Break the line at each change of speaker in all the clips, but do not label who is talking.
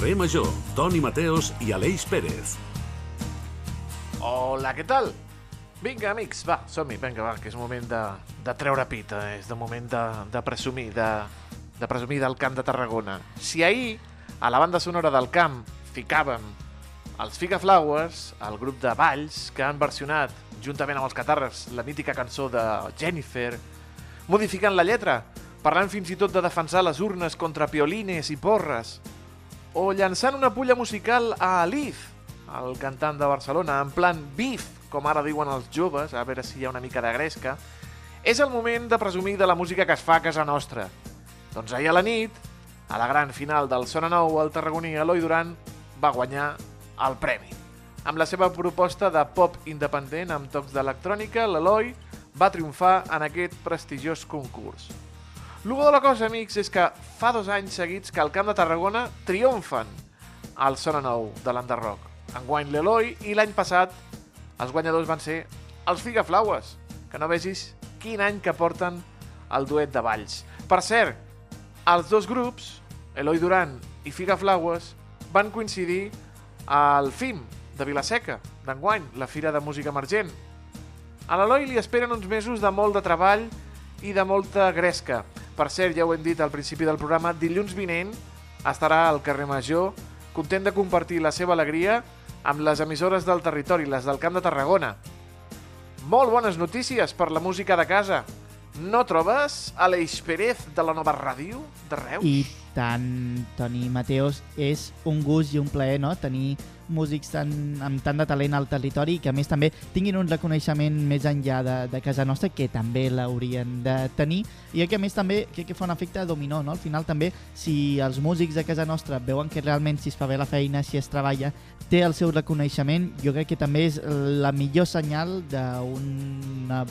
Carrer Major, Toni Mateos i Aleix Pérez.
Hola, què tal? Vinga, amics, va, som-hi, vinga, va, que és moment de, de treure pita, és de moment de, de presumir, de, de presumir del Camp de Tarragona. Si ahir, a la banda sonora del camp, ficàvem els Figa Flowers, el grup de Valls, que han versionat, juntament amb els Catarres, la mítica cançó de Jennifer, modificant la lletra, parlant fins i tot de defensar les urnes contra piolines i porres, o llançant una pulla musical a Alif, el cantant de Barcelona, en plan beef, com ara diuen els joves, a veure si hi ha una mica de gresca, és el moment de presumir de la música que es fa a casa nostra. Doncs ahir a la nit, a la gran final del Sona Nou, el tarragoní Eloi Duran va guanyar el premi. Amb la seva proposta de pop independent amb tocs d'electrònica, l'Eloi va triomfar en aquest prestigiós concurs. El de la cosa, amics, és que fa dos anys seguits que al Camp de Tarragona triomfen al Sona Nou de l'Enderroc enguany l'Eloi, i l'any passat els guanyadors van ser els Figaflaues, que no vegis quin any que porten el duet de Valls. Per cert, els dos grups, Eloi Duran i Figaflaues, van coincidir al FIM de Vilaseca, d'enguany, la Fira de Música Emergent. A l'Eloi li esperen uns mesos de molt de treball i de molta gresca. Per cert, ja ho hem dit al principi del programa, dilluns vinent estarà al carrer Major, content de compartir la seva alegria amb les emissores del territori, les del Camp de Tarragona. Molt bones notícies per la música de casa. No trobes Aleix Pérez de la nova ràdio de Reus?
I tant, Toni Mateos, és un gust i un plaer no? tenir músics tan, amb tant de talent al territori i que a més també tinguin un reconeixement més enllà de, de casa nostra que també l'haurien de tenir i que a més també crec que fa un efecte dominó no? al final també si els músics de casa nostra veuen que realment si es fa bé la feina, si es treballa té el seu reconeixement, jo crec que també és la millor senyal d'una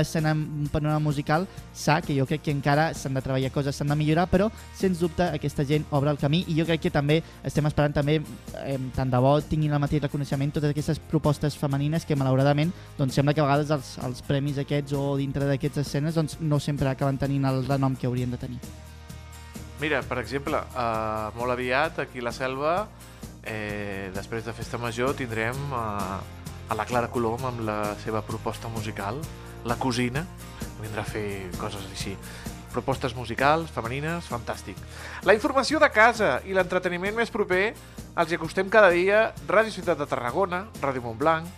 escena, un panorama musical sa, que jo crec que encara s'han de treballar coses, s'han de millorar, però sens dubte aquesta gent obre el camí i jo crec que també estem esperant també eh, tant de bo tinguin el mateix reconeixement totes aquestes propostes femenines que malauradament doncs sembla que a vegades els, els premis aquests o dintre d'aquestes escenes doncs no sempre acaben tenint el renom que haurien de tenir.
Mira, per exemple, eh, molt aviat aquí a la Selva, eh, després de Festa Major, tindrem eh, a la Clara Colom amb la seva proposta musical, La Cosina, vindrà a fer coses així propostes musicals, femenines, fantàstic. La informació de casa i l'entreteniment més proper els hi acostem cada dia Ràdio Ciutat de Tarragona, Ràdio Montblanc,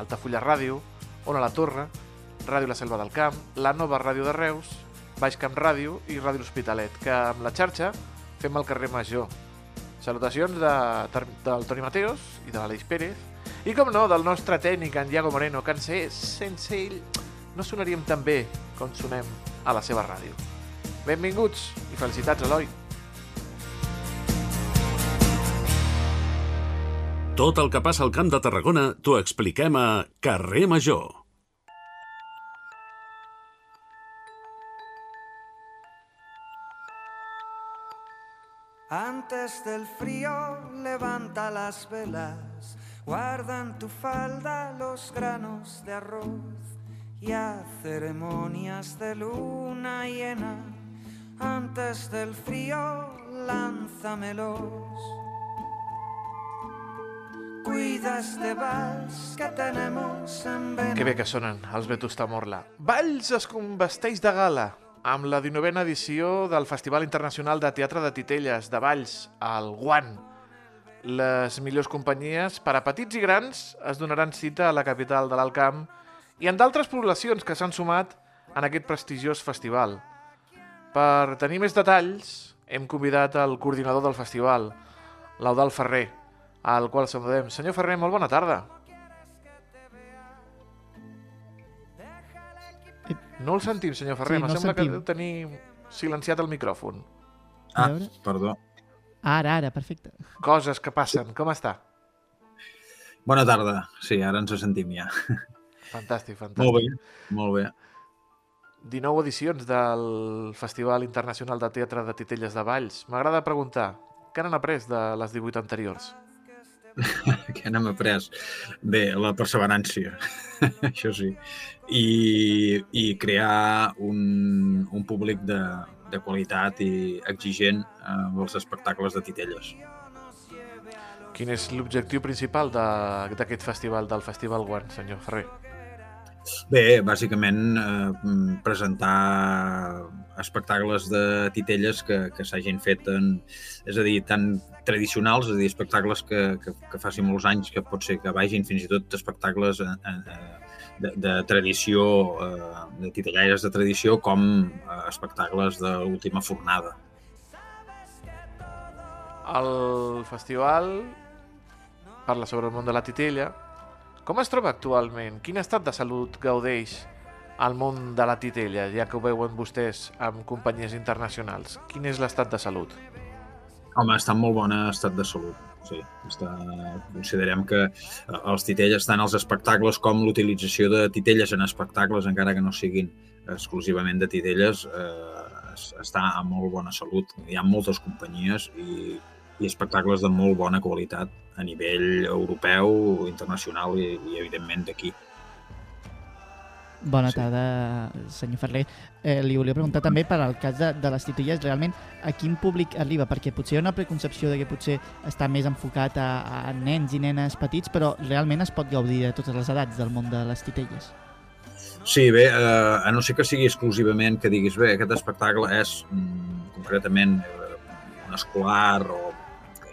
Altafulla Ràdio, Ona la Torre, Ràdio La Selva del Camp, la nova Ràdio de Reus, Baix Camp Ràdio i Ràdio L'Hospitalet, que amb la xarxa fem el carrer Major. Salutacions de, del Toni Mateos i de l'Aleix Pérez, i com no, del nostre tècnic, en Diago Moreno, que sense ell no sonaríem tan bé com sonem a la seva ràdio. Benvinguts i felicitats, Eloi.
Tot el que passa al Camp de Tarragona t'ho expliquem a Carrer Major.
Antes del frío levanta las velas, guarda en tu falda los granos de arroz y a ceremonias de luna llena antes del frío, lánzamelos. Cuida este vals que tenemos en.
Que bé que sonen els Vetusta Morla. Valls es convesteix de gala amb la 19a edició del Festival Internacional de Teatre de Titelles de Valls, al Guan. Les millors companyies per a petits i grans es donaran cita a la capital de l'Alt Camp i en d'altres poblacions que s'han sumat en aquest prestigiós festival. Per tenir més detalls, hem convidat el coordinador del festival, l'Eudal Ferrer, al qual saludem. Senyor Ferrer, molt bona tarda. No el sentim, senyor Ferrer.
Sí, no
Em sembla
sentim.
que deu tenir silenciat el micròfon.
Ah, perdó.
Ara, ara, perfecte.
Coses que passen. Com està?
Bona tarda. Sí, ara ens ho sentim ja.
Fantàstic, fantàstic.
Molt bé, molt bé.
19 edicions del Festival Internacional de Teatre de Titelles de Valls. M'agrada preguntar, què n'han après de les 18 anteriors?
Què n'hem après? Bé, la perseverància, això sí. I, i crear un, un públic de, de qualitat i exigent amb els espectacles de titelles.
Quin és l'objectiu principal de- d'aquest festival, del Festival One, senyor Ferrer?
Bé, bàsicament eh, presentar espectacles de titelles que, que s'hagin fet en, és a dir, tan tradicionals, és a dir, espectacles que, que, que faci molts anys que pot ser que vagin fins i tot espectacles en, en, de, de tradició, eh, de titellaires de tradició, com eh, espectacles de l'última fornada.
El festival parla sobre el món de la titella. Com es troba actualment? Quin estat de salut gaudeix el món de la titella, ja que ho veuen vostès amb companyies internacionals? Quin és l'estat de salut?
Home, està en molt bon estat de salut. Sí, està... considerem que eh, els titelles, tant els espectacles com l'utilització de titelles en espectacles, encara que no siguin exclusivament de titelles, eh, es- està a molt bona salut. Hi ha moltes companyies i, i espectacles de molt bona qualitat a nivell europeu, internacional i, i evidentment d'aquí.
Bona
Sí.
tarda, senyor Ferrer. Eh, li volia preguntar també per al cas de, de les titelles, realment a quin públic arriba? Perquè potser hi ha una preconcepció de que potser està més enfocat a, a nens i nenes petits, però realment es pot gaudir de totes les edats del món de les titelles.
Sí, bé, eh, a no ser que sigui exclusivament que diguis, bé, aquest espectacle és mm, concretament eh, un escolar o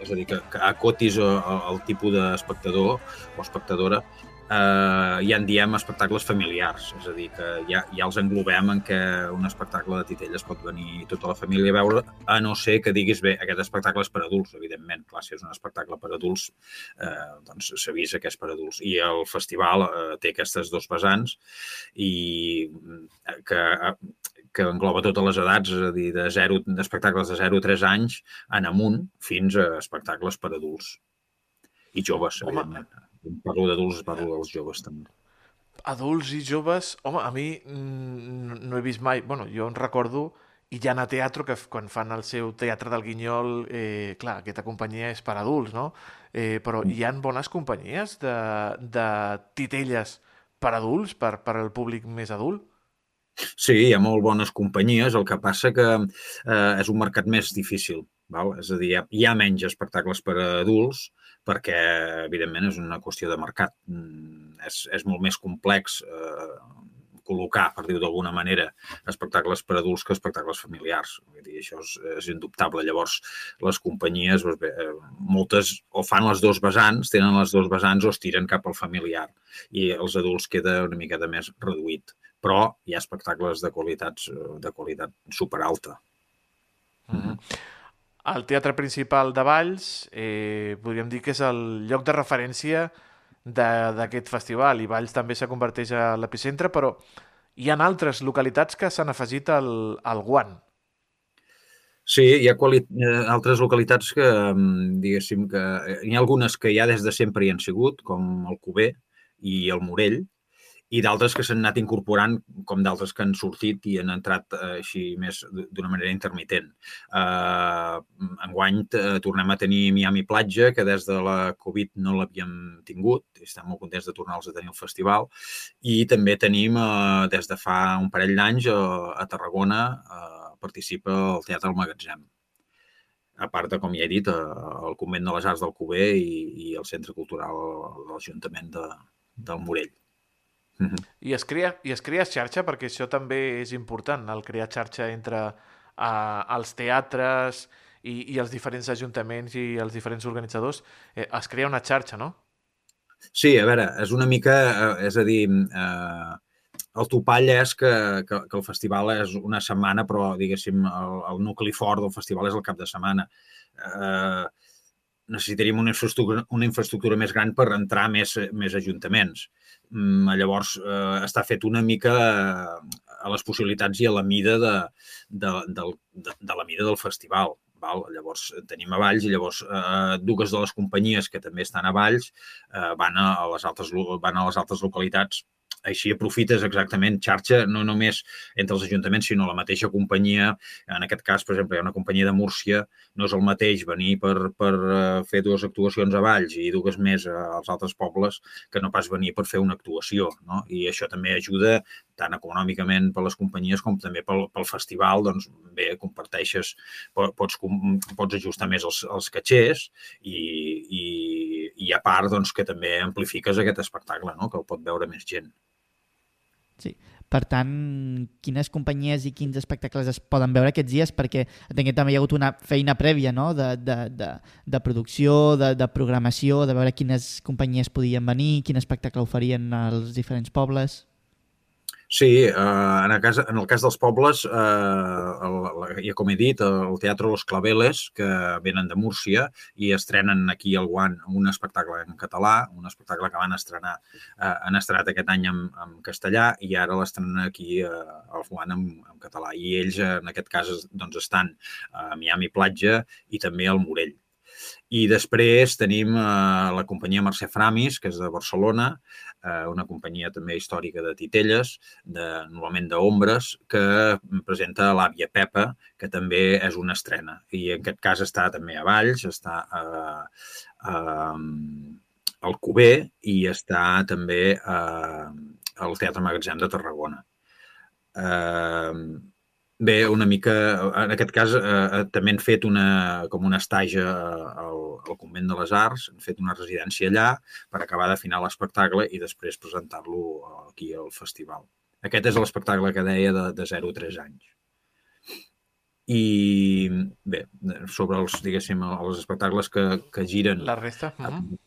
és a dir, que, que acotis el, el tipus d'espectador o espectadora, eh, ja en diem espectacles familiars, és a dir, que ja, ja els englobem en què un espectacle de titelles pot venir tota la família a veure, a no ser que diguis, bé, aquest espectacle és per adults, evidentment. Clar, si és un espectacle per adults, eh, doncs s'avisa que és per adults. I el festival eh, té aquestes dos vessants i eh, que, engloba totes les edats, és a dir, de 0, d'espectacles de 0 a 3 anys en amunt fins a espectacles per adults. I joves,
Home.
evidentment. Parlo d'adults, parlo dels joves també.
Adults i joves, home, a mi mm, no he vist mai... Bueno, jo en recordo i ja a teatre, que quan fan el seu teatre del Guinyol, eh, clar, aquesta companyia és per adults, no? Eh, però hi han bones companyies de, de titelles per adults, per, per al públic més adult?
Sí, hi ha molt bones companyies, el que passa que eh, és un mercat més difícil. Val? És a dir, hi ha, hi ha menys espectacles per a adults perquè, evidentment, és una qüestió de mercat. Mm, és, és molt més complex eh, col·locar, per dir-ho d'alguna manera, espectacles per adults que espectacles familiars. Vull dir, això és, és indubtable. Llavors, les companyies, doncs bé, eh, moltes o fan les dos vessants, tenen les dos vessants o es tiren cap al familiar. I els adults queda una miqueta més reduït però hi ha espectacles de qualitats de qualitat superalta.
Mm -hmm. El teatre principal de Valls eh, podríem dir que és el lloc de referència d'aquest festival i Valls també se converteix a l'epicentre, però hi ha altres localitats que s'han afegit al, al guant.
Sí, hi ha quali eh, altres localitats que, mm, diguéssim, que eh, hi ha algunes que ja des de sempre hi han sigut, com el Cuber i el Morell, i d'altres que s'han anat incorporant, com d'altres que han sortit i han entrat eh, així més d'una manera intermitent. Eh, enguany eh, tornem a tenir Miami Platja, que des de la Covid no l'havíem tingut, i estem molt contents de tornar-los a tenir al festival, i també tenim, eh, des de fa un parell d'anys, eh, a Tarragona, eh, participa el Teatre del Magatzem a part de, com ja he dit, el Convent de les Arts del Cuber i, i el Centre Cultural de l'Ajuntament de, del Morell. Mhm.
I es, crea, I es crea xarxa, perquè això també és important, el crear xarxa entre uh, els teatres i, i els diferents ajuntaments i els diferents organitzadors. Eh, es crea una xarxa, no?
Sí, a veure, és una mica, eh, és a dir, eh, el topall és que, que, que el festival és una setmana, però, diguéssim, el, el nucli fort del festival és el cap de setmana. Eh, necessitaríem una infraestructura, una infraestructura més gran per entrar més, més ajuntaments. Mm, llavors, eh, està fet una mica eh, a les possibilitats i a la mida de, de, del, de, de la mida del festival. Val? Llavors tenim a Valls i llavors eh, dues de les companyies que també estan a Valls eh, van, a les altres, van a les altres localitats així aprofites exactament xarxa, no només entre els ajuntaments, sinó la mateixa companyia. En aquest cas, per exemple, hi ha una companyia de Múrcia, no és el mateix venir per, per eh, fer dues actuacions a Valls i dues més als altres pobles que no pas venir per fer una actuació. No? I això també ajuda tant econòmicament per les companyies com també pel, pel festival, doncs bé, comparteixes, pots, pots ajustar més els, els catxers i, i, i a part doncs, que també amplifiques aquest espectacle, no? que el pot veure més gent.
Sí. Per tant, quines companyies i quins espectacles es poden veure aquests dies? Perquè entenc que també hi ha hagut una feina prèvia no? de, de, de, de producció, de, de programació, de veure quines companyies podien venir, quin espectacle oferien als diferents pobles.
Sí, eh, en, el cas, en el cas dels pobles, eh, el, ja com he dit, el Teatre Los Claveles, que venen de Múrcia i estrenen aquí al Guant un espectacle en català, un espectacle que van estrenar, eh, han estrenat aquest any en, en castellà i ara l'estrenen aquí eh, al Guant en, en català. I ells, en aquest cas, doncs, estan a Miami Platja i també al Morell. I després tenim eh, la companyia Mercè Framis, que és de Barcelona, eh, una companyia també històrica de titelles, de, normalment d'ombres, que presenta l'àvia Pepa, que també és una estrena. I en aquest cas està també a Valls, està a, a, al Cuber i està també a, al Teatre Magatzem de Tarragona. Eh, Bé, una mica, en aquest cas eh, eh, també han fet una, com un estatge al, al Convent de les Arts, han fet una residència allà per acabar d'afinar l'espectacle i després presentar-lo aquí al festival. Aquest és l'espectacle que deia de, de 0 a 3 anys. I bé, sobre els, diguéssim, els espectacles que, que giren...
La resta? Uh -huh.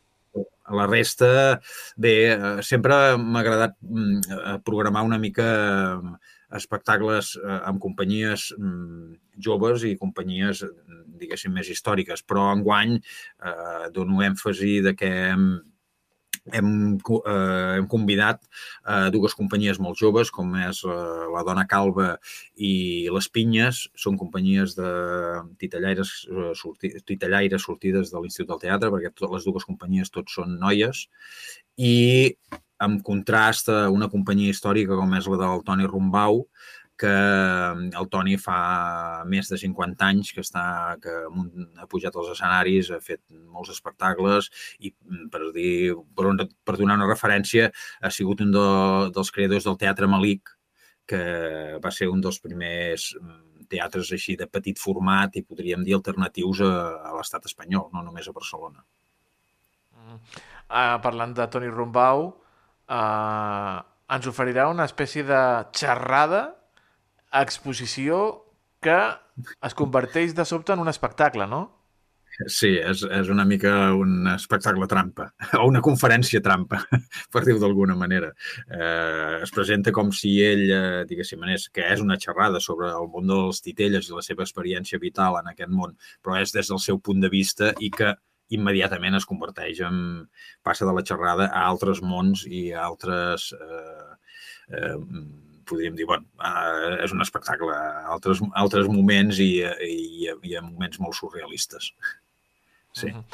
La resta, bé, eh, sempre m'ha agradat mm, programar una mica espectacles eh, amb companyies mm, joves i companyies, diguéssim, més històriques, però enguany eh, dono èmfasi de que hem, hem, eh, hem convidat eh, dues companyies molt joves, com és eh, la Dona Calva i les Pinyes. Són companyies de titellaires, eh, sorti, titellaires sortides de l'Institut del Teatre, perquè totes les dues companyies tots són noies. I en contrast a una companyia històrica com és la del Toni Rumbau, que mm, el Toni fa més de 50 anys que està que ha pujat als escenaris, ha fet molts espectacles i mm, per dir per, un, per donar una referència ha sigut un de, dels creadors del Teatre Malic, que va ser un dels primers mm, teatres així de petit format i podríem dir alternatius a, a l'estat espanyol, no només a Barcelona.
Uh, parlant de Toni Rumbau, eh, ens oferirà una espècie de xerrada, exposició que es converteix de sobte en un espectacle, no?
Sí, és, és una mica un espectacle trampa, o una conferència trampa, per dir-ho d'alguna manera. Eh, es presenta com si ell, eh, diguéssim, és, que és una xerrada sobre el món dels titelles i la seva experiència vital en aquest món, però és des del seu punt de vista i que immediatament es converteix en... passa de la xerrada a altres mons i a altres... Eh, eh, podríem dir, bueno, eh, és un espectacle a altres, altres moments i, i, i a moments molt surrealistes. Sí. Uh -huh.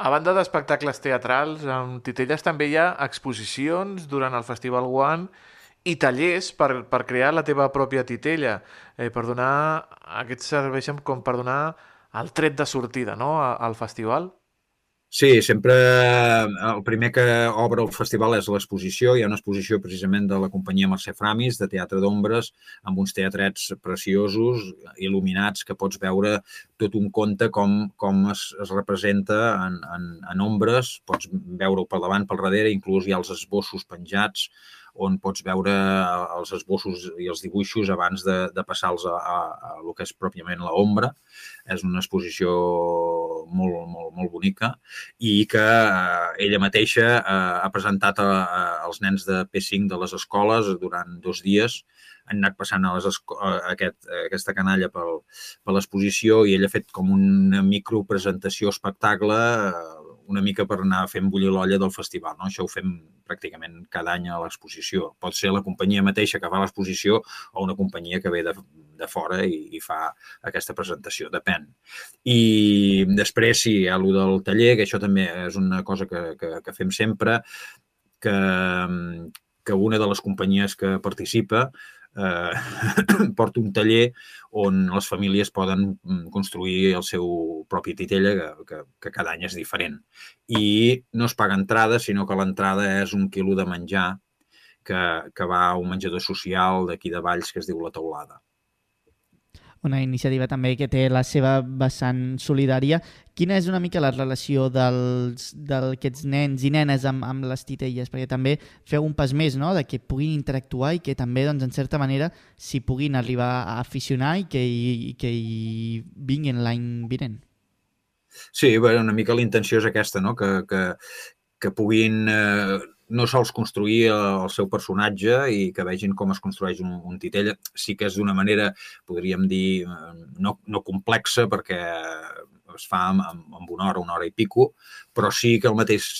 A banda d'espectacles teatrals, amb Titelles també hi ha exposicions durant el Festival One i tallers per, per crear la teva pròpia titella, eh, per donar, aquests serveixen com per donar el tret de sortida no? al festival?
Sí, sempre el primer que obre el festival és l'exposició. Hi ha una exposició precisament de la companyia Mercè Framis, de Teatre d'Ombres, amb uns teatrets preciosos, il·luminats, que pots veure tot un conte com, com es, es representa en, en, en ombres. Pots veure-ho per davant, pel darrere, inclús hi ha els esbossos penjats, on pots veure els esbossos i els dibuixos abans de, de passar-los a, a, a el que és pròpiament l'ombra. És una exposició molt, molt, molt bonica i que eh, ella mateixa eh, ha presentat a, a, als nens de P5 de les escoles durant dos dies han anat passant a les a aquest, a aquesta canalla pel, per l'exposició i ell ha fet com una micropresentació espectacle eh, una mica per anar fent bullir l'olla del festival. No? Això ho fem pràcticament cada any a l'exposició. Pot ser la companyia mateixa que fa l'exposició o una companyia que ve de, de fora i, i fa aquesta presentació, depèn. I després, sí, hi ha allò del taller, que això també és una cosa que, que, que fem sempre, que que una de les companyies que participa eh, porta un taller on les famílies poden mm, construir el seu propi titella, que, que, que cada any és diferent. I no es paga entrada, sinó que l'entrada és un quilo de menjar que, que va a un menjador social d'aquí de Valls que es diu La Teulada
una iniciativa també que té la seva vessant solidària. Quina és una mica la relació dels, d'aquests nens i nenes amb, amb les titelles? Perquè també feu un pas més, no?, de que puguin interactuar i que també, doncs, en certa manera, s'hi puguin arribar a aficionar i que hi, i que hi vinguin l'any vinent.
Sí, bueno, una mica la intenció és aquesta, no?, que, que, que puguin eh, no sols construir el seu personatge i que vegin com es construeix un, un titella. Sí que és d'una manera, podríem dir, no, no complexa, perquè es fa amb, amb una hora, una hora i pico, però sí que al mateix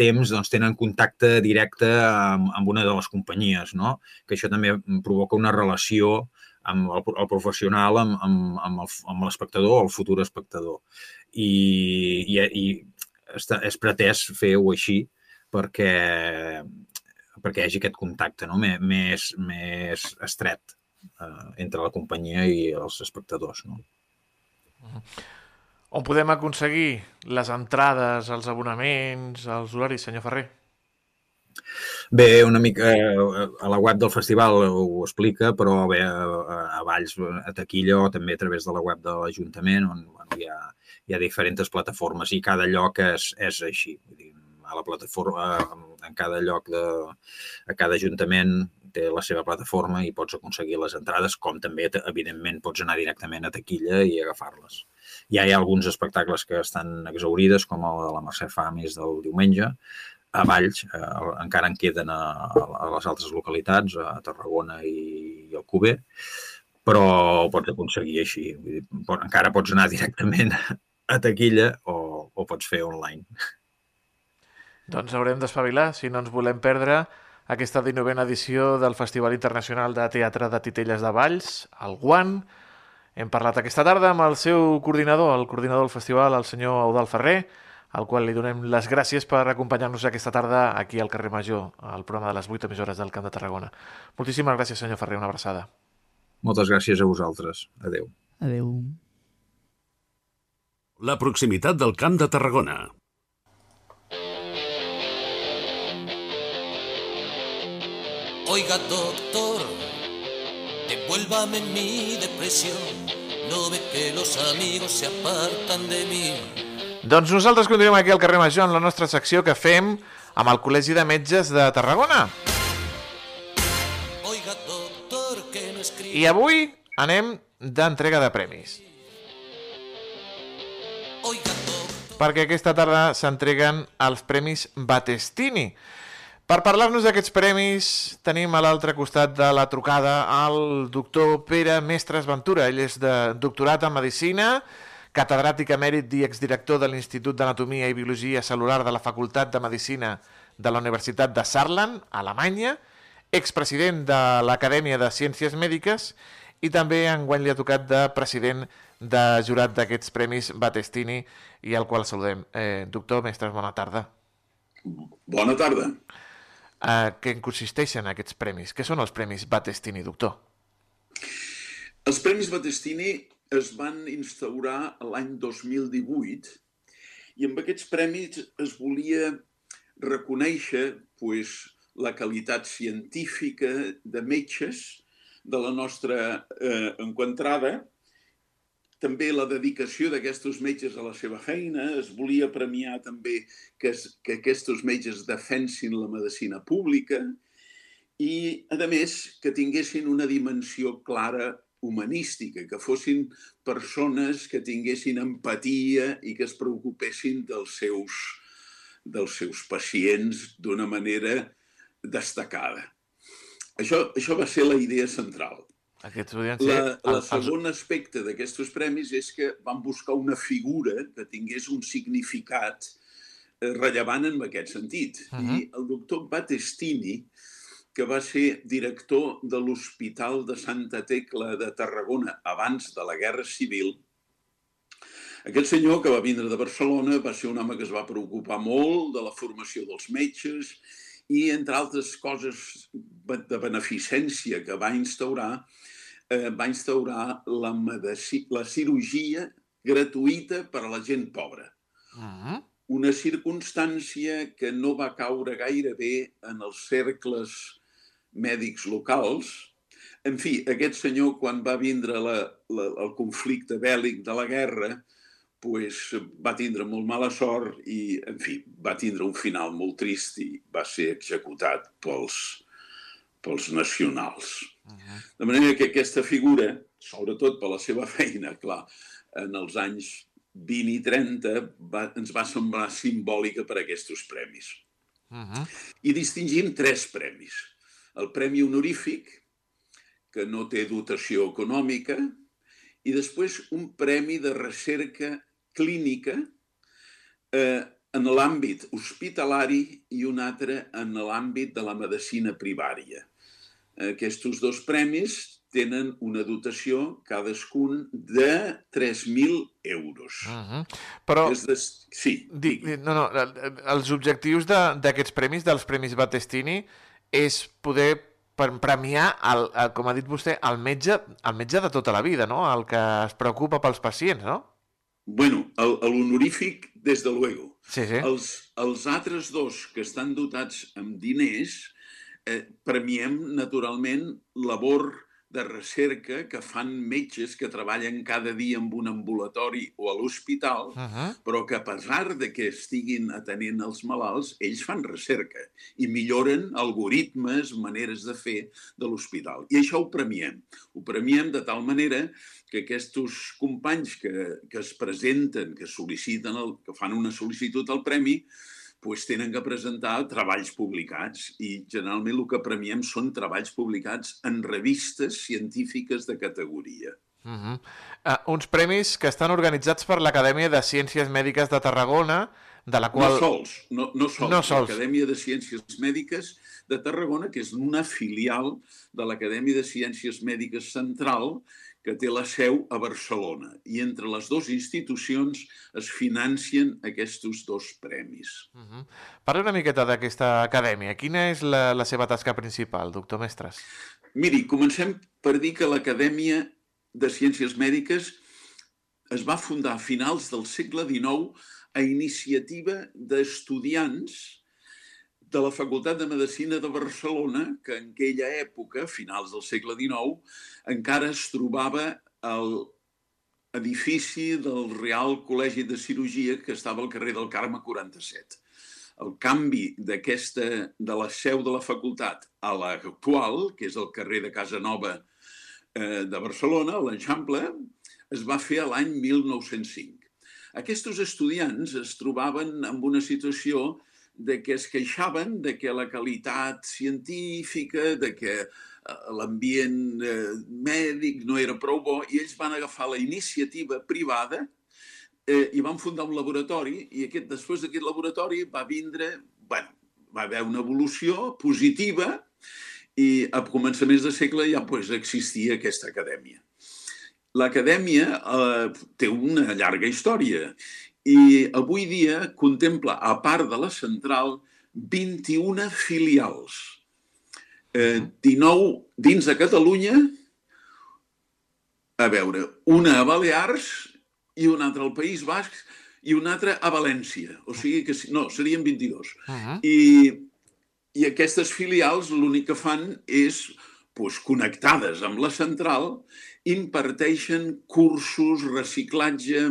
temps doncs, tenen contacte directe amb, amb una de les companyies, no? que això també provoca una relació amb el, el professional, amb, amb, amb l'espectador o el futur espectador. I, i, i està, és pretès fer-ho així, perquè, perquè hi hagi aquest contacte no? més, més estret eh, entre la companyia i els espectadors. No?
On podem aconseguir les entrades, els abonaments, els horaris, senyor Ferrer?
Bé, una mica eh, a la web del festival ho explica, però bé, a Valls, a Taquilla o també a través de la web de l'Ajuntament, on bueno, hi, ha, hi ha diferents plataformes i cada lloc és, és així. Vull dir, a la plataforma, en cada lloc de, a cada ajuntament té la seva plataforma i pots aconseguir les entrades, com també, evidentment, pots anar directament a taquilla i agafar-les. Ja hi ha alguns espectacles que estan exaurides, com el de la Mercè Famis del diumenge, a Valls, eh, encara en queden a, a les altres localitats, a Tarragona i, i Alcover, però pots aconseguir així. Vull dir, encara pots anar directament a taquilla o, o pots fer online.
Doncs haurem d'espavilar si no ens volem perdre aquesta 19a edició del Festival Internacional de Teatre de Titelles de Valls, el Guan. Hem parlat aquesta tarda amb el seu coordinador, el coordinador del festival, el senyor Eudal Ferrer, al qual li donem les gràcies per acompanyar-nos aquesta tarda aquí al carrer Major, al programa de les 8 emissores del Camp de Tarragona. Moltíssimes gràcies, senyor Ferrer, una abraçada.
Moltes gràcies a vosaltres. Adeu.
Adeu.
La proximitat del Camp de Tarragona.
Oiga, doctor, devuélvame mi depresión. No ve que los amigos se apartan de mí.
Doncs nosaltres continuem aquí al carrer Major en la nostra secció que fem amb el Col·legi de Metges de Tarragona.
Oiga, doctor, que no escribe...
I avui anem d'entrega de premis.
Oiga, doctor,
perquè aquesta tarda s'entreguen els Premis Battestini. Per parlar-nos d'aquests premis tenim a l'altre costat de la trucada el doctor Pere Mestres Ventura. Ell és de doctorat en Medicina, catedràtic emèrit i exdirector de l'Institut d'Anatomia i Biologia Celular de la Facultat de Medicina de la Universitat de Saarland, Alemanya, expresident de l'Acadèmia de Ciències Mèdiques i també enguany li ha tocat de president de jurat d'aquests premis Battestini i al qual saludem. Eh, doctor Mestres, bona tarda.
Bona tarda.
Què en consisteixen aquests premis? Què són els premis Battestini, doctor?
Els Premis Battestini es van instaurar l'any 2018 i amb aquests premis es volia reconèixer pues, la qualitat científica de metges de la nostra eh, encontrada també la dedicació d'aquests metges a la seva feina, es volia premiar també que, es, que aquests metges defensin la medicina pública i, a més, que tinguessin una dimensió clara humanística, que fossin persones que tinguessin empatia i que es preocupessin dels seus, dels seus pacients d'una manera destacada. Això, això va ser la idea central.
Aquests ser...
La, la
els-
segon aspecte d'aquests premis és que van buscar una figura que tingués un significat eh, rellevant en aquest sentit. Uh
Mhm.
I el doctor Battestini, que va ser director de l'Hospital de Santa Tecla de Tarragona abans de la Guerra Civil, aquest senyor que va vindre de Barcelona va ser un home que es va preocupar molt de la formació dels metges i, entre altres coses de beneficència que va instaurar, eh, va instaurar la, medici, la cirurgia gratuïta per a la gent pobra.
Mhm.
Una circumstància que no va caure gaire bé en els cercles mèdics locals. En fi, aquest senyor, quan va vindre la, la, el conflicte bèl·lic de la guerra, pues, va tindre molt mala sort i, en fi, va tindre un final molt trist i va ser executat pels, pels nacionals. De manera que aquesta figura, sobretot per la seva feina, clar, en els anys 20 i 30, va, ens va semblar simbòlica per a aquests premis.
Mhm.
I distingim tres premis. El Premi Honorífic, que no té dotació econòmica, i després un premi de recerca clínica eh, en l'àmbit hospitalari i un altre en l'àmbit de la medicina primària. Aquests dos premis tenen una dotació cadascun de 3.000 euros.
Mhm. Però,
És de... Sí,
di,
digui.
di- no, no, el- els objectius de- d'aquests premis, dels Premis Battestini, és poder per- premiar, el, el, com ha dit vostè, el metge, el metge de tota la vida, no? El que es preocupa pels pacients, no?
Bueno, el- el honorífic, des de luego.
Sí, sí.
Els, els altres dos que estan dotats amb diners, eh, premiem naturalment labor de recerca que fan metges que treballen cada dia en un ambulatori o a l'hospital,
Mhm.
però que a pesar de que estiguin atenent els malalts, ells fan recerca i milloren algoritmes, maneres de fer de l'hospital. I això ho premiem. Ho premiem de tal manera que aquests companys que, que es presenten, que sol·liciten, el, que fan una sol·licitud al premi, pues tenen que presentar treballs publicats i generalment el que premiem són treballs publicats en revistes científiques de categoria.
Uh -huh. uh, uns premis que estan organitzats per l'Acadèmia de Ciències Mèdiques de Tarragona, de la qual...
No sols, no, no sols.
No sols.
L'Acadèmia de Ciències Mèdiques de Tarragona, que és una filial de l'Acadèmia de Ciències Mèdiques Central, que té la seu a Barcelona. I entre les dues institucions es financien aquests dos premis.
Uh -huh. Parla una miqueta d'aquesta acadèmia. Quina és la, la seva tasca principal, doctor Mestres?
Miri, comencem per dir que l'Acadèmia de Ciències Mèdiques es va fundar a finals del segle XIX a iniciativa d'estudiants de la Facultat de Medicina de Barcelona, que en aquella època, finals del segle XIX, encara es trobava al edifici del Real Col·legi de Cirurgia que estava al carrer del Carme 47 el canvi d'aquesta de la seu de la facultat a l'actual, que és el carrer de Casanova eh, de Barcelona, l'Eixample, es va fer a l'any 1905. Aquests estudiants es trobaven en una situació de que es queixaven de que la qualitat científica, de que eh, l'ambient eh, mèdic no era prou bo, i ells van agafar la iniciativa privada eh, i van fundar un laboratori i aquest, després d'aquest laboratori va vindre, bueno, va haver una evolució positiva i a començaments de segle ja pues, existia aquesta acadèmia. L'acadèmia eh, té una llarga història i avui dia contempla, a part de la central, 21 filials. Eh, 19 dins de Catalunya, a veure, una a Balears i una altra al País Basc i una altra a València. O sigui que, no, serien 22.
Uh -huh.
I, i aquestes filials l'únic que fan és doncs, connectades amb la central, imparteixen cursos, reciclatge,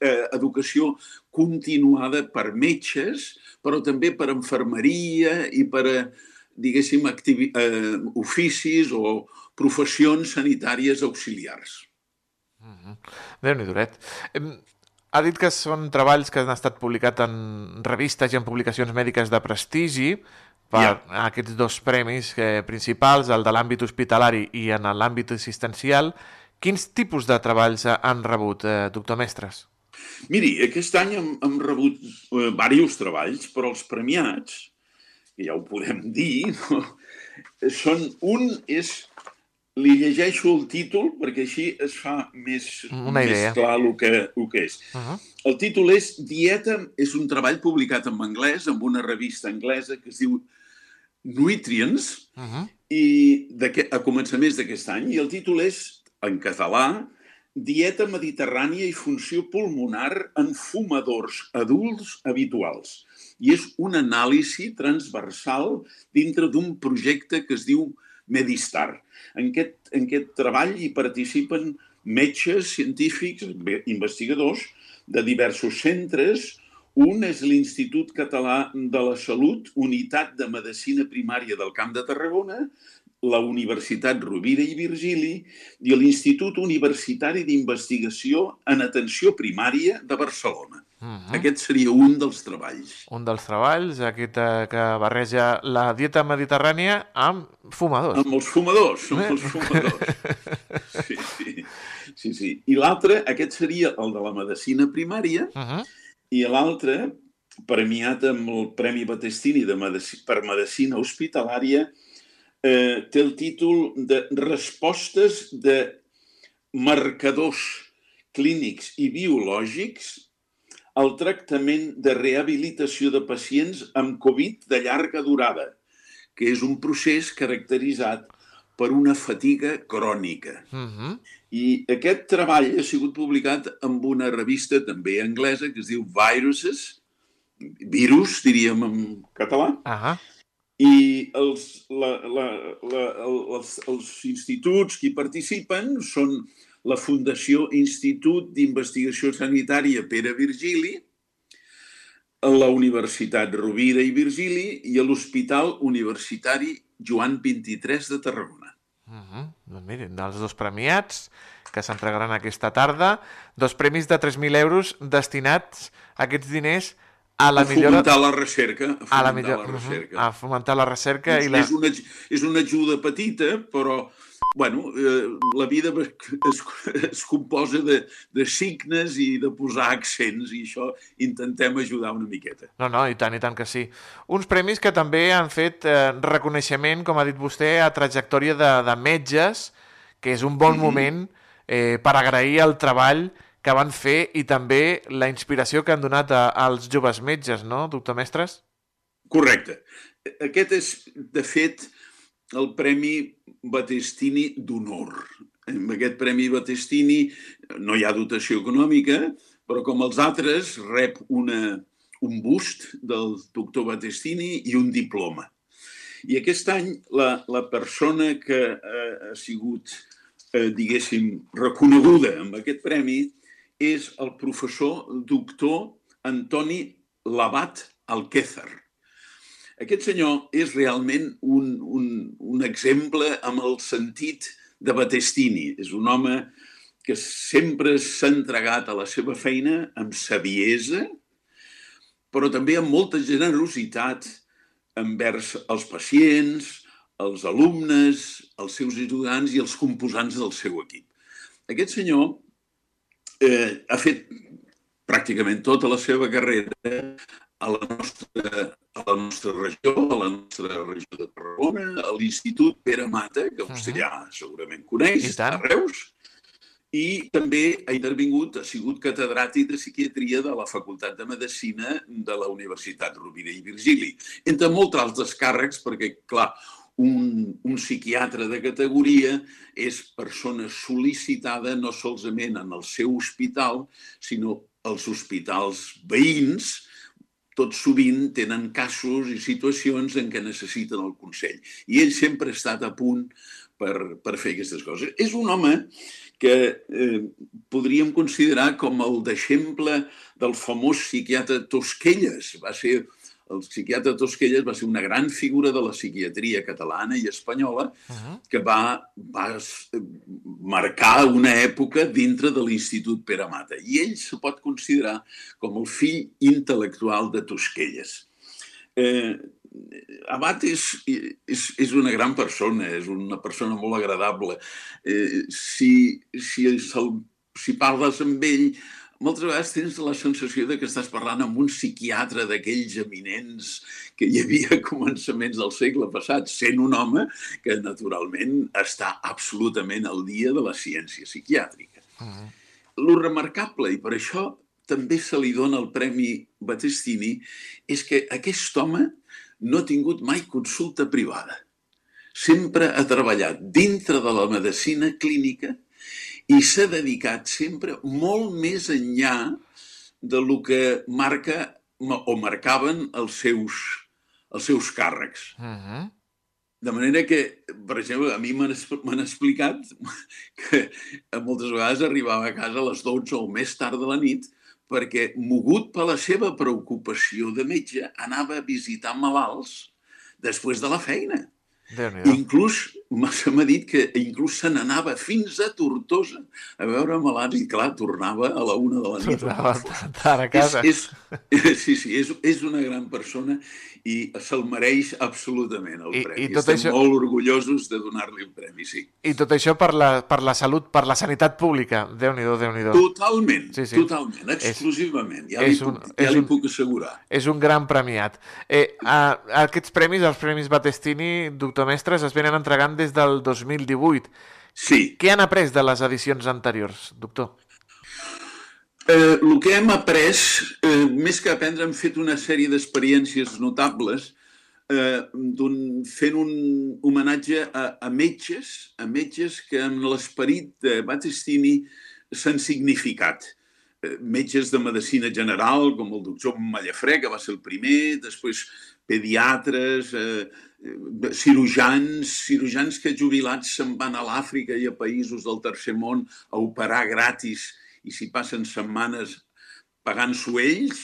eh, educació continuada per metges, però també per enfermeria i per, eh, diguéssim, activi, eh, oficis o professions sanitàries auxiliars.
Déu-n'hi duret. Em, Ha dit que són treballs que han estat publicats en revistes i en publicacions mèdiques de prestigi per
Ja.
aquests dos premis eh, principals, el de l'àmbit hospitalari i en l'àmbit assistencial. Quins tipus de treballs han rebut, eh, doctor Mestres?
Miri, aquest any hem, hem rebut eh, diversos treballs, però els premiats, que ja ho podem dir, no? són un és li llegeixo el títol perquè així es fa més,
Una idea.
més clar el que, el que és.
Uh -huh.
El títol és Dieta, és un treball publicat en anglès, amb una revista anglesa que es diu Nutrients,
Uh -huh.
i d'aquest- a començaments d'aquest any, i el títol és, en català, Dieta mediterrània i funció pulmonar en fumadors adults habituals. I és un anàlisi transversal dintre d'un projecte que es diu Medistar. En aquest, en aquest treball hi participen metges, científics, investigadors de diversos centres. Un és l'Institut Català de la Salut, Unitat de Medicina Primària del Camp de Tarragona, la Universitat Rovira i Virgili i l'Institut Universitari d'Investigació en Atenció Primària de Barcelona.
Uh -huh.
Aquest seria un dels treballs.
Un dels treballs, aquest eh, que barreja la dieta mediterrània amb fumadors.
Amb els fumadors, amb
Eh?
els fumadors. Sí, sí. sí, sí. I l'altre, aquest seria el de la medicina primària,
Uh -huh.
I l'altre, premiat amb el Premi Battistini de Medici per Medicina Hospitalària, eh, té el títol de Respostes de marcadors clínics i biològics al tractament de rehabilitació de pacients amb Covid de llarga durada, que és un procés caracteritzat per una fatiga crònica.
Uh -huh.
I aquest treball ha sigut publicat amb una revista també anglesa que es diu Viruses, virus, diríem en català,
Uh -huh.
i els, la, la, la, el- els, els instituts que hi participen són la Fundació Institut d'Investigació Sanitària Pere Virgili, la Universitat Rovira i Virgili i l'Hospital Universitari Joan 23 de Tarragona.
Uh -huh. Doncs mirin, dels dos premiats que s'entregaran aquesta tarda, dos premis de 3.000 euros destinats a aquests diners a la
a
millora...
fomentar la recerca. A,
A la
fomentar
millor...
la
uh
recerca.
-huh. A fomentar la recerca i la...
és, una, és una ajuda petita, però bueno, eh, la vida es, es composa de, de signes i de posar accents i això intentem ajudar una miqueta.
No, no, i tant, i tant que sí. Uns premis que també han fet eh, reconeixement, com ha dit vostè, a trajectòria de, de metges, que és un bon
Mhm.
moment eh, per agrair el treball que van fer i també la inspiració que han donat a, als joves metges, no, doctor Mestres?
Correcte. Aquest és, de fet, el Premi Battistini d'honor. Amb aquest Premi Battistini no hi ha dotació econòmica, però com els altres rep una, un bust del doctor Battistini i un diploma. I aquest any la, la persona que eh, ha sigut, eh, diguéssim, reconeguda amb aquest premi és el professor doctor Antoni Labat Alquézar. Aquest senyor és realment un, un, un exemple amb el sentit de Battistini. És un home que sempre s'ha entregat a la seva feina amb saviesa, però també amb molta generositat envers els pacients, els alumnes, els seus estudiants i els composants del seu equip. Aquest senyor eh, ha fet pràcticament tota la seva carrera a la nostra, a la nostra regió, a la nostra regió de Tarragona, a l'Institut Pere Mata, que vostè ja segurament coneix,
I tant.
a Reus, i també ha intervingut, ha sigut catedràtic de psiquiatria de la Facultat de Medicina de la Universitat Rovira i Virgili, entre molts altres càrrecs, perquè, clar, un, un psiquiatre de categoria és persona sol·licitada no solament en el seu hospital, sinó als hospitals veïns, tot sovint tenen casos i situacions en què necessiten el Consell. I ell sempre ha estat a punt per, per fer aquestes coses. És un home que eh, podríem considerar com el d'exemple del famós psiquiatre Tosquelles. Va ser, el psiquiatre Tosquelles va ser una gran figura de la psiquiatria catalana i espanyola
Uh -huh.
que va, va marcar una època dintre de l'Institut Pere Mata. I ell se pot considerar com el fill intel·lectual de Tosquelles. Eh, Abat és, és, és una gran persona, és una persona molt agradable. Eh, si, si, se'l- si parles amb ell, moltes vegades tens la sensació de que estàs parlant amb un psiquiatre d'aquells eminents que hi havia a començaments del segle passat, sent un home que naturalment està absolutament al dia de la ciència psiquiàtrica.
Uh -huh.
Lo remarcable, i per això també se li dona el Premi Battistini, és que aquest home no ha tingut mai consulta privada. Sempre ha treballat dintre de la medicina clínica i s'ha dedicat sempre molt més enllà de lo que marca o marcaven els seus, els seus càrrecs.
Uh -huh.
De manera que, per exemple, a mi m'han explicat que moltes vegades arribava a casa a les 12 o més tard de la nit perquè, mogut per la seva preocupació de metge, anava a visitar malalts després de la feina. Inclús m'ha dit que inclús se n'anava fins a Tortosa a veure malalts i, clar, tornava a la una de la nit.
Tornava tard a casa.
És, és, sí, sí, és, és una gran persona i se'l mereix absolutament el
I-
premi.
i tot
Estem
això-
molt orgullosos de donar-li el premi, sí.
I tot això per la, per la salut, per la sanitat pública. Déu-n'hi-do, Déu-n'hi-do.
Totalment,
Sí, sí.
totalment, exclusivament, ja,
és
li,
un-
puc,
és
ja li
un-
puc assegurar.
És un gran premiat. Eh, a, aquests premis, els Premis Battestini, doctor Mestres, es venen entregant des del 2018.
Sí,
Què han après de les edicions anteriors, doctor?
Eh, el que hem après, eh, més que aprendre, hem fet una sèrie d'experiències notables eh, d'un- fent un homenatge a, a metges, a metges que amb l'esperit de Battistini s'han significat. Eh, metges de medicina general, com el doctor Mallafré, que va ser el primer, després pediatres, eh, cirurgians, cirurgians que jubilats se'n van a l'Àfrica i a països del tercer món a operar gratis i s'hi passen setmanes pagant-s'ho ells.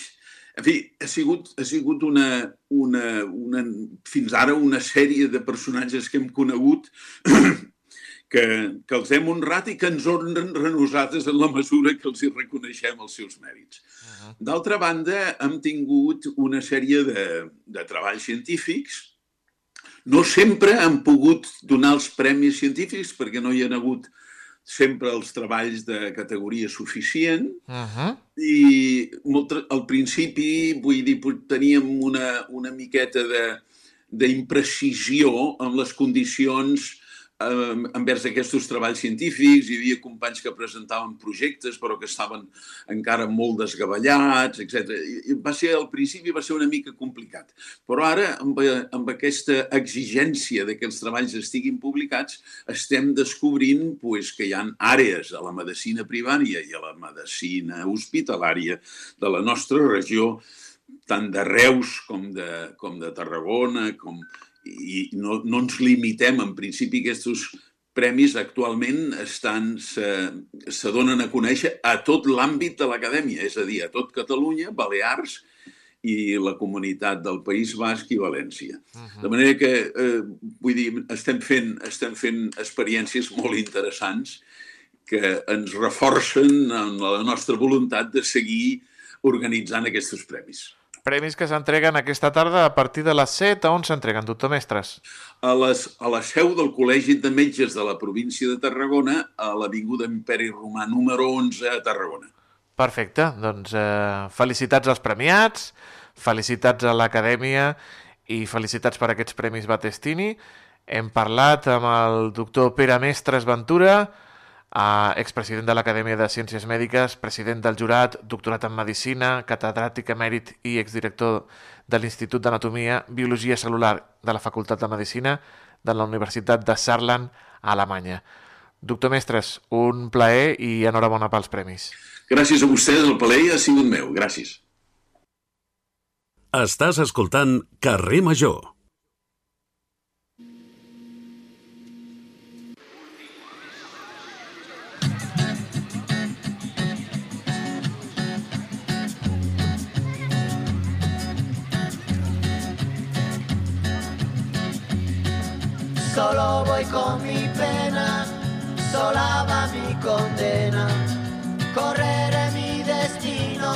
En fi, ha sigut, ha sigut una, una, una, fins ara una sèrie de personatges que hem conegut que, que els hem honrat i que ens honren a nosaltres en la mesura que els hi reconeixem els seus mèrits. D'altra banda, hem tingut una sèrie de, de treballs científics. No sempre han pogut donar els premis científics perquè no hi ha hagut sempre els treballs de categoria suficient
Uh -huh.
i molt, al principi, vull dir, teníem una, una miqueta de- d'imprecisió en les condicions eh, envers aquests treballs científics. Hi havia companys que presentaven projectes però que estaven encara molt desgavellats, etc. Va ser, al principi va ser una mica complicat. Però ara, amb, amb aquesta exigència de que els treballs estiguin publicats, estem descobrint pues, que hi ha àrees a la medicina primària i a la medicina hospitalària de la nostra regió, tant de Reus com de, com de Tarragona, com, i no, no ens limitem. En principi, aquests premis actualment estan, se, se donen a conèixer a tot l'àmbit de l'acadèmia, és a dir, a tot Catalunya, Balears i la comunitat del País Basc i València. De manera que, eh, vull dir, estem fent, estem fent experiències molt interessants que ens reforcen en la nostra voluntat de seguir organitzant aquests premis.
Premis que s'entreguen aquesta tarda a partir de les 7. A on s'entreguen, doctor Mestres?
A, les, a la seu del Col·legi de Metges de la província de Tarragona, a l'Avinguda Imperi Romà número 11 a Tarragona.
Perfecte, doncs eh, felicitats als premiats, felicitats a l'acadèmia i felicitats per aquests Premis Battestini. Hem parlat amb el doctor Pere Mestres Ventura, eh, expresident de l'Acadèmia de Ciències Mèdiques, president del jurat, doctorat en Medicina, catedràtic emèrit i exdirector de l'Institut d'Anatomia, Biologia Celular de la Facultat de Medicina de la Universitat de Saarland, a Alemanya. Doctor Mestres, un plaer i enhorabona pels premis.
Gràcies a vostès, el plaer ha sigut meu. Gràcies.
Estàs escoltant Carrer Major.
Solo voy con mi pena, sola va mi condena. Correré mi destino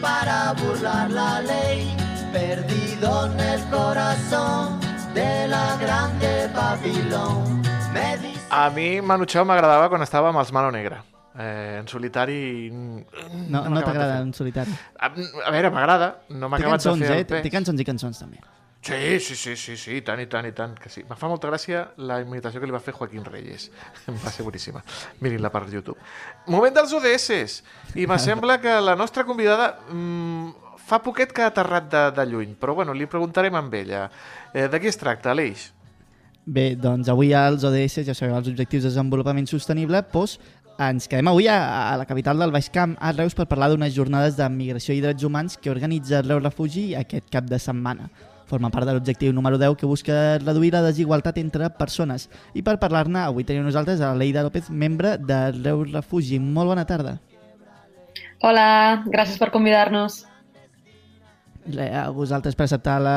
para burlar la ley, perdido en el corazón de la grande Babilón. Me dice
A mi Manu Chao m'agradava quan estava amb els Mano Negra. Eh, en solitari...
No, no
acabat
t'agrada en solitari.
A, a veure, m'agrada. No m'ha acabat de fer
eh?
el
Té cançons i cançons, també.
Sí, sí, sí, sí, sí, i tant, i tant, i tant, que sí. Me fa molta gràcia la imitació que li va fer Joaquín Reyes. Em va ser boníssima. Mirin-la per YouTube. Moment dels ODS. I me sembla que la nostra convidada mm, fa poquet que ha aterrat de, de lluny, però bueno, li preguntarem amb ella. Eh, de què es tracta, Aleix?
Bé, doncs avui als ODS, ja sabeu, els Objectius de Desenvolupament Sostenible, doncs ens quedem avui a, a la capital del Baix Camp, a Reus, per parlar d'unes jornades de migració i drets humans que organitza Reus Refugi aquest cap de setmana. Forma part de l'objectiu número 10 que busca reduir la desigualtat entre persones. I per parlar-ne, avui tenim nosaltres a Leida López, membre de Reus Refugi. Molt bona tarda.
Hola, gràcies per convidar-nos.
A vosaltres per acceptar la,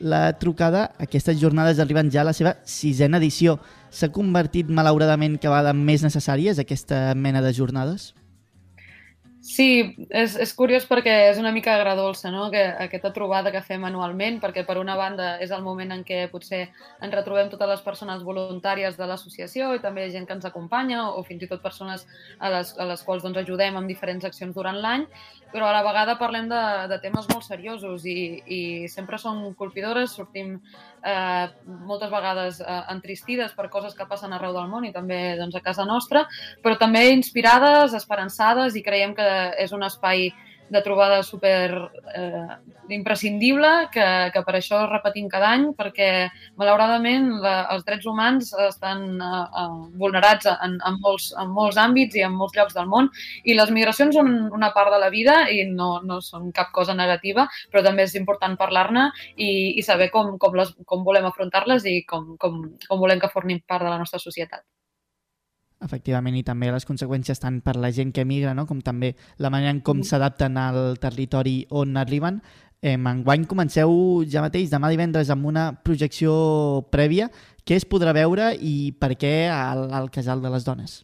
la trucada. Aquestes jornades arriben ja a la seva sisena edició. S'ha convertit malauradament cada vegada més necessàries aquesta mena de jornades?
Sí, és, és curiós perquè és una mica agradolça, no?, que aquesta trobada que fem anualment, perquè per una banda és el moment en què potser ens retrobem totes les persones voluntàries de l'associació i també gent que ens acompanya o fins i tot persones a les, a les quals doncs, ajudem amb diferents accions durant l'any, però a la vegada parlem de, de temes molt seriosos i, i sempre són colpidores, sortim eh, moltes vegades eh, entristides per coses que passen arreu del món i també doncs, a casa nostra, però també inspirades, esperançades i creiem que és un espai de trobada super eh, imprescindible, que, que per això repetim cada any, perquè malauradament la, els drets humans estan eh, eh, vulnerats en, en, molts, en molts àmbits i en molts llocs del món i les migracions són una part de la vida i no, no són cap cosa negativa, però també és important parlar-ne i, i saber com, com, les, com volem afrontar-les i com, com, com volem que formin part de la nostra societat.
Efectivament, i també les conseqüències tant per la gent que emigra, no? com també la manera en com s'adapten al territori on arriben. Eh, enguany comenceu ja mateix, demà divendres, amb una projecció prèvia. Què es podrà veure i per què al, al Casal de les Dones?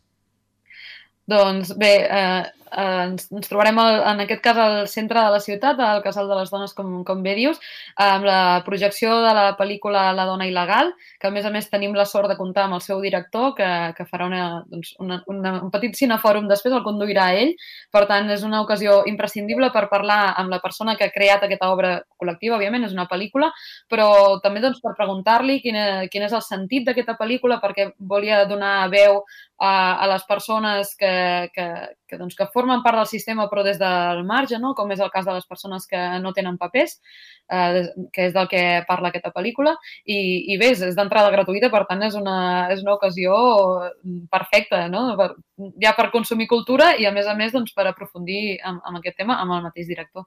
Doncs bé, eh, eh, ens, ens trobarem al, en aquest cas al centre de la ciutat, al Casal de les Dones, com, com bé dius, amb la projecció de la pel·lícula La dona il·legal, que a més a més tenim la sort de comptar amb el seu director, que, que farà una, doncs, una, una, un petit cinefòrum després, el conduirà ell. Per tant, és una ocasió imprescindible per parlar amb la persona que ha creat aquesta obra col·lectiva, òbviament, és una pel·lícula, però també doncs, per preguntar-li quin, quin és el sentit d'aquesta pel·lícula, perquè volia donar veu a, a les persones que, que, que, doncs, que formen part del sistema però des del marge, no? com és el cas de les persones que no tenen papers, eh, que és del que parla aquesta pel·lícula, i, i bé, és d'entrada gratuïta, per tant és una, és una ocasió perfecta, no? per, ja per consumir cultura i a més a més doncs, per aprofundir en, en aquest tema amb el mateix director.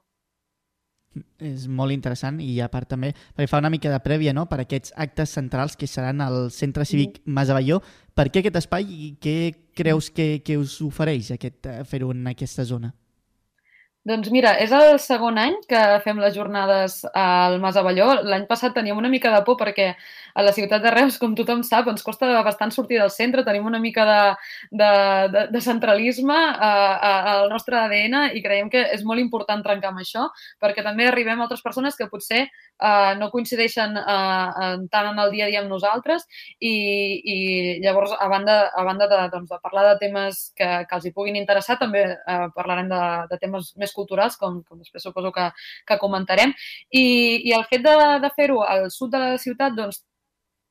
És molt interessant i a part també perquè fa una mica de prèvia no? per aquests actes centrals que seran al Centre Cívic Mas Avelló. Per què aquest espai i què creus que, que us ofereix aquest, eh, fer-ho en aquesta zona?
Doncs mira, és el segon any que fem les jornades al Mas Avelló. L'any passat teníem una mica de por perquè a la ciutat de Reus, com tothom sap, ens costa bastant sortir del centre, tenim una mica de, de, de, de centralisme al nostre ADN i creiem que és molt important trencar amb això perquè també arribem a altres persones que potser uh, no coincideixen uh, tant en el dia a dia amb nosaltres i, i llavors, a banda, a banda de, doncs, de parlar de temes que, que els hi puguin interessar, també uh, parlarem de, de temes més culturals, com, com després suposo que, que comentarem. I, I el fet de, de fer-ho al sud de la ciutat, doncs,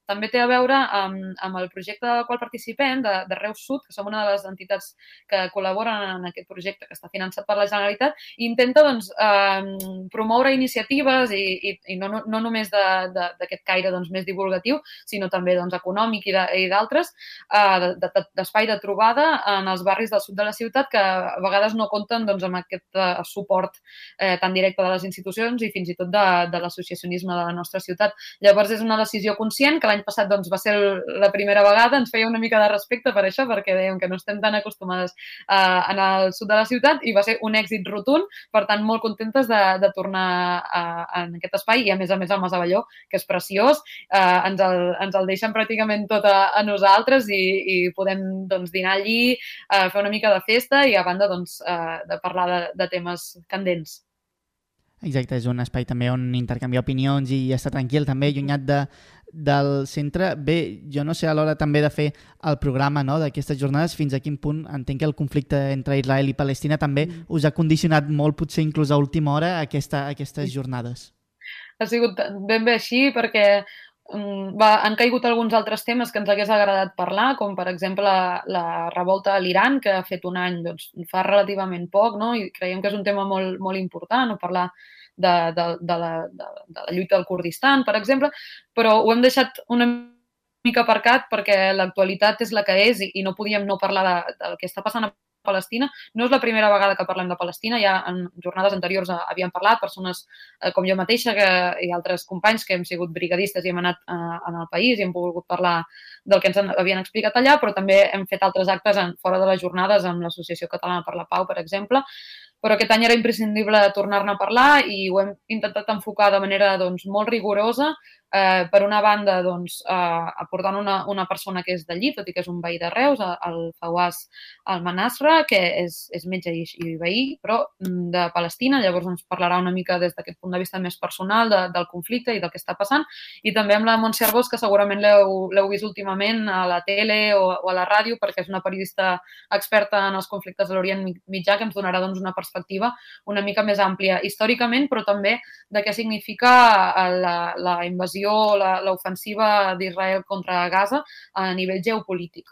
també té a veure amb, amb el projecte del qual participem, de, de Reus Sud, que som una de les entitats que col·laboren en aquest projecte que està finançat per la Generalitat, i intenta doncs, eh, promoure iniciatives i, i, i no, no només d'aquest caire doncs, més divulgatiu, sinó també doncs, econòmic i d'altres, eh, d'espai de, de trobada en els barris del sud de la ciutat que a vegades no compten doncs, amb aquest eh, suport eh, tan directe de les institucions i fins i tot de, de l'associacionisme de la nostra ciutat. Llavors és una decisió conscient que l'any l'any passat doncs, va ser la primera vegada, ens feia una mica de respecte per això, perquè dèiem que no estem tan acostumades a anar al sud de la ciutat i va ser un èxit rotund, per tant, molt contentes de, de tornar a, en aquest espai i, a més a més, al Mas Avelló, que és preciós, eh, ens, el, ens el deixen pràcticament tot a, a nosaltres i, i podem doncs, dinar allí, eh, fer una mica de festa i, a banda, doncs, eh, de parlar de, de temes candents.
Exacte, és un espai també on intercanviar opinions i estar tranquil, també allunyat de, del centre. Bé, jo no sé a l'hora també de fer el programa no, d'aquestes jornades, fins a quin punt entenc que el conflicte entre Israel i Palestina també mm. us ha condicionat molt, potser inclús a última hora, aquesta, aquestes jornades.
Ha sigut ben bé així perquè va, han caigut alguns altres temes que ens hagués agradat parlar, com per exemple la, la revolta a l'Iran, que ha fet un any doncs, fa relativament poc, no? i creiem que és un tema molt, molt important, o parlar de, de, de, la, de, de la lluita del Kurdistan, per exemple, però ho hem deixat una mica aparcat perquè l'actualitat és la que és i, i no podíem no parlar de, del que està passant a Palestina. No és la primera vegada que parlem de Palestina, ja en jornades anteriors havíem parlat, persones eh, com jo mateixa que, i altres companys que hem sigut brigadistes i hem anat eh, en el país i hem pogut parlar del que ens havien explicat allà, però també hem fet altres actes en, fora de les jornades amb l'Associació Catalana per la Pau, per exemple, però aquest any era imprescindible tornar-ne a parlar i ho hem intentat enfocar de manera doncs, molt rigorosa eh, per una banda, doncs, eh, aportant una, una persona que és d'allí, tot i que és un veí de Reus, el Fawaz Al-Manasra, que és, és metge i, i veí, però mm, de Palestina. Llavors ens parlarà una mica des d'aquest punt de vista més personal de, del conflicte i del que està passant. I també amb la Montse Arbós, que segurament l'heu vist últimament a la tele o, o a la ràdio, perquè és una periodista experta en els conflictes de l'Orient Mitjà, que ens donarà doncs, una perspectiva una mica més àmplia històricament, però també de què significa la, la invasió invasió, l'ofensiva d'Israel contra Gaza a nivell geopolític.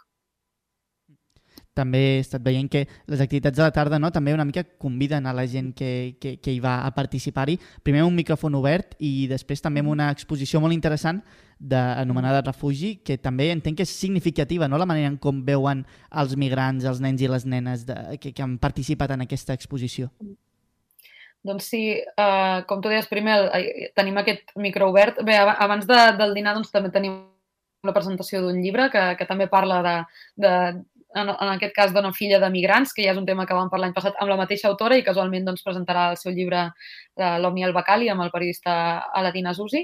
També he estat veient que les activitats de la tarda no, també una mica conviden a la gent que, que, que hi va a participar-hi. Primer un micròfon obert i després també amb una exposició molt interessant de, anomenada Refugi, que també entenc que és significativa, no? la manera en com veuen els migrants, els nens i les nenes de, que, que han participat en aquesta exposició.
Doncs sí, uh, com tu deies, primer el, tenim aquest micro obert. Bé, abans de, del dinar doncs, també tenim una presentació d'un llibre que, que també parla de, de, en, en aquest cas dona filla de migrants, que ja és un tema que vam parlar l'any passat amb la mateixa autora i casualment doncs, presentarà el seu llibre de l'Omni al Bacali amb el periodista Alatina Zuzi.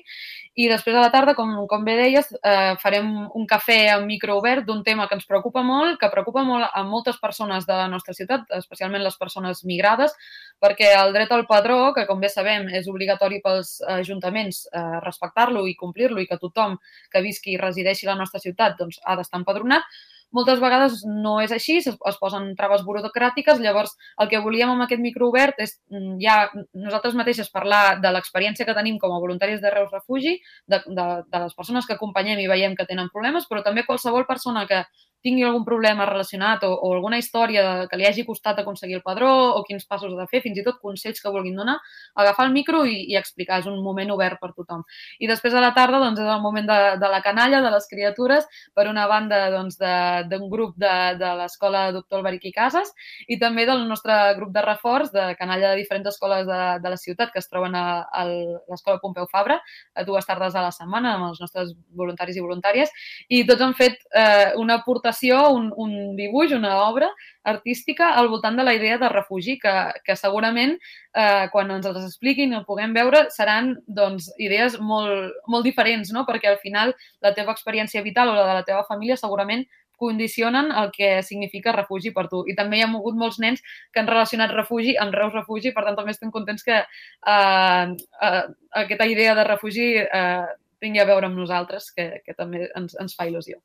I després a la tarda, com, com bé deies, eh, farem un cafè amb micro obert d'un tema que ens preocupa molt, que preocupa molt a moltes persones de la nostra ciutat, especialment les persones migrades, perquè el dret al padró, que com bé sabem és obligatori pels ajuntaments eh, respectar-lo i complir-lo i que tothom que visqui i resideixi a la nostra ciutat doncs, ha d'estar empadronat, moltes vegades no és així, es, es posen traves burocràtiques, llavors el que volíem amb aquest micro obert és mm, ja nosaltres mateixes parlar de l'experiència que tenim com a voluntaris de Reus Refugi, de, de, de les persones que acompanyem i veiem que tenen problemes, però també qualsevol persona que tingui algun problema relacionat o, o alguna història que li hagi costat aconseguir el padró o quins passos ha de fer, fins i tot consells que vulguin donar, agafar el micro i, i explicar. És un moment obert per tothom. I després a la tarda doncs, és el moment de, de la canalla, de les criatures, per una banda d'un doncs, grup de, de l'escola Doctor Alberic i Casas i també del nostre grup de reforç de canalla de diferents escoles de, de la ciutat que es troben a, a l'escola Pompeu Fabra a dues tardes a la setmana amb els nostres voluntaris i voluntàries i tots han fet eh, una aportació il·lustració, un, un dibuix, una obra artística al voltant de la idea de refugi, que, que segurament eh, quan ens els expliquin i el puguem veure seran doncs, idees molt, molt diferents, no? perquè al final la teva experiència vital o la de la teva família segurament condicionen el que significa refugi per tu. I també hi ha hagut molts nens que han relacionat refugi amb Reus Refugi, per tant també estem contents que eh, eh, aquesta idea de refugi eh, tingui a veure amb nosaltres, que, que també ens, ens fa il·lusió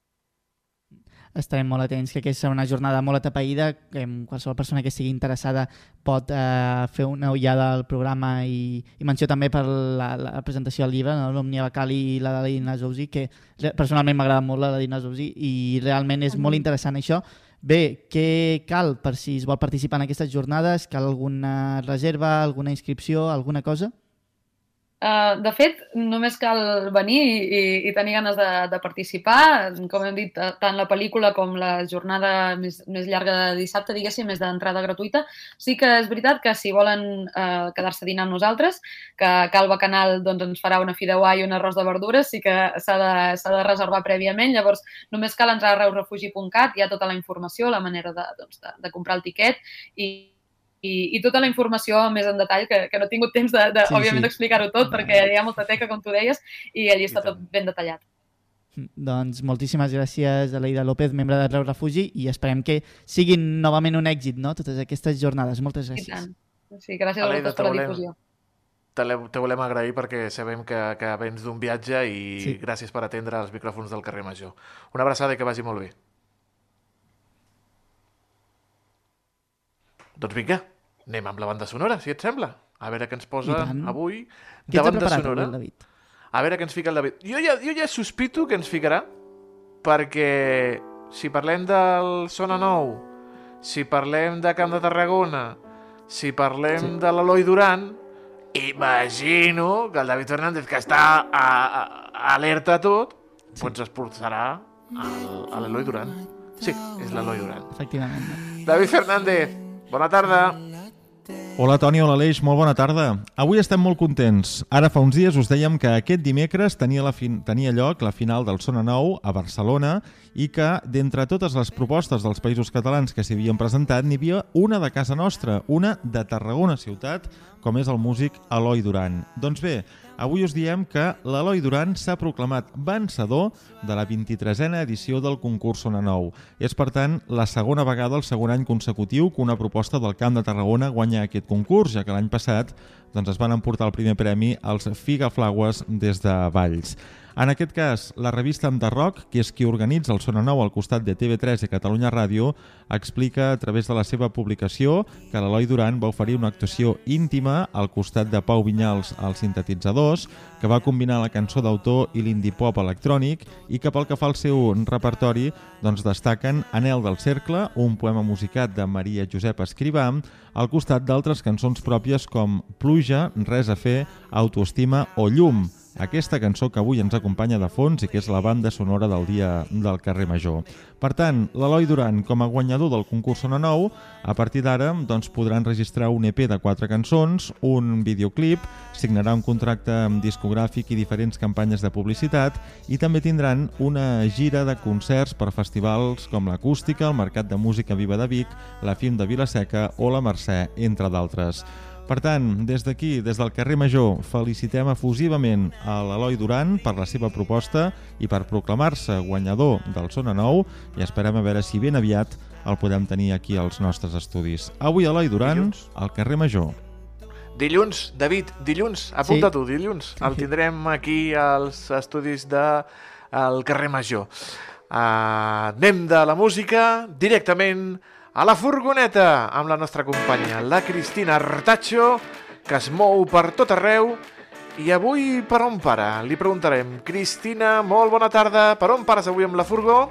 estarem molt atents, que aquesta serà una jornada molt atapeïda, que qualsevol persona que estigui interessada pot eh, fer una ullada al programa i, i menció també per la, la presentació del llibre, no? l'Omnia Bacali i la de la Dina Zouzi, que personalment m'agrada molt la de Dina Zouzi i realment és molt interessant això. Bé, què cal per si es vol participar en aquestes jornades? Cal alguna reserva, alguna inscripció, alguna cosa?
Uh, de fet, només cal venir i, i, tenir ganes de, de participar. Com hem dit, tant la pel·lícula com la jornada més, més llarga de dissabte, diguéssim, és d'entrada gratuïta. Sí que és veritat que si volen uh, quedar-se a dinar amb nosaltres, que Calva Canal doncs, ens farà una fideuà i un arròs de verdures, sí que s'ha de, de reservar prèviament. Llavors, només cal entrar a reusrefugi.cat, hi ha tota la informació, la manera de, doncs, de, de comprar el tiquet i i, i tota la informació més en detall, que, que no he tingut temps de, de sí, òbviament, sí. d'explicar-ho tot, perquè hi ha molta teca, com tu deies, i allí està tot ben detallat.
Doncs moltíssimes gràcies a l'Aida López, membre de Reus Refugi, i esperem que siguin novament un èxit, no?, totes aquestes jornades. Moltes gràcies.
Sí, gràcies a vosaltres per la difusió.
Te, te volem agrair perquè sabem que, que vens d'un viatge i sí. gràcies per atendre els micròfons del carrer Major. Una abraçada i que vagi molt bé. Doncs vinga, anem amb la banda sonora, si et sembla. A veure què ens posa avui de banda sonora.
David?
A veure què ens fica el David. Jo ja, jo ja sospito que ens ficarà, perquè si parlem del Sona Nou, si parlem de Camp de Tarragona, si parlem sí. de l'Eloi Duran, imagino que el David Fernández, que està a, a, alerta a tot, sí. doncs es portarà a l'Eloi Duran. Sí, és l'Eloi Duran.
Efectivament.
David Fernández, bona tarda.
Hola Toni, hola Aleix, molt bona tarda. Avui estem molt contents. Ara fa uns dies us dèiem que aquest dimecres tenia, la fin tenia lloc la final del Sona Nou a Barcelona i que d'entre totes les propostes dels països catalans que s'hi havien presentat n'hi havia una de casa nostra, una de Tarragona ciutat, com és el músic Eloi Duran. Doncs bé, avui us diem que l'Eloi Duran s'ha proclamat vencedor de la 23a edició del concurs Sona Nou. És, per tant, la segona vegada, el segon any consecutiu, que una proposta del Camp de Tarragona guanya aquest concurs, ja que l'any passat doncs, es van emportar el primer premi als Figaflaues des de Valls. En aquest cas, la revista Enderroc, que és qui organitza el Sona Nou al costat de TV3 i Catalunya Ràdio, explica a través de la seva publicació que l'Eloi Duran va oferir una actuació íntima al costat de Pau Vinyals als sintetitzadors, que va combinar la cançó d'autor i l'indie pop electrònic i que pel que fa al seu repertori doncs destaquen Anel del Cercle, un poema musicat de Maria Josep Escrivà, al costat d'altres cançons pròpies com Pluja, Res a fer, Autoestima o Llum, aquesta cançó que avui ens acompanya de fons i que és la banda sonora del dia del carrer Major. Per tant, l'Eloi Duran, com a guanyador del concurs Sona Nou, a partir d'ara doncs, podrà enregistrar un EP de quatre cançons, un videoclip, signarà un contracte amb discogràfic i diferents campanyes de publicitat i també tindran una gira de concerts per festivals com l'Acústica, el Mercat de Música Viva de Vic, la FIM de Vilaseca o la Mercè, entre d'altres. Per tant, des d'aquí, des del carrer Major, felicitem efusivament a l'Eloi Duran per la seva proposta i per proclamar-se guanyador del Sona Nou i esperem a veure si ben aviat el podem tenir aquí als nostres estudis. Avui Eloi Duran,
Dilluns.
al carrer Major.
Dilluns, David, dilluns, apunta
Sí.
tu, dilluns. El tindrem aquí als estudis de al carrer Major. Uh, anem de la música directament a la furgoneta amb la nostra companya, la Cristina Artacho, que es mou per tot arreu i avui per on para? Li preguntarem. Cristina, molt bona tarda. Per on pares avui amb la furgó?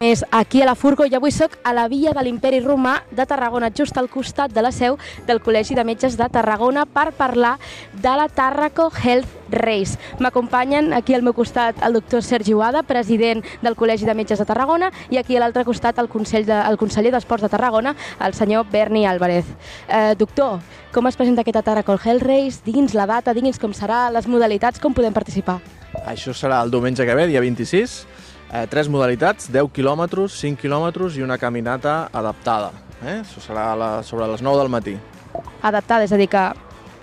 És aquí a la Furgo i avui sóc a la via de l'Imperi Romà de Tarragona, just al costat de la seu del Col·legi de Metges de Tarragona per parlar de la Tarraco Health Race. M'acompanyen aquí al meu costat el doctor Sergi Uada, president del Col·legi de Metges de Tarragona, i aquí a l'altre costat el, Consell de, el conseller d'Esports de Tarragona, el senyor Berni Álvarez. Eh, doctor, com es presenta aquesta Tarraco Health Race? Digui'ns la data, digui'ns com serà, les modalitats, com podem participar.
Això serà el diumenge que ve, dia 26. Eh, tres modalitats, 10 quilòmetres, 5 quilòmetres i una caminata adaptada. Eh? Això serà la, sobre les 9 del matí.
Adaptada, és a dir, que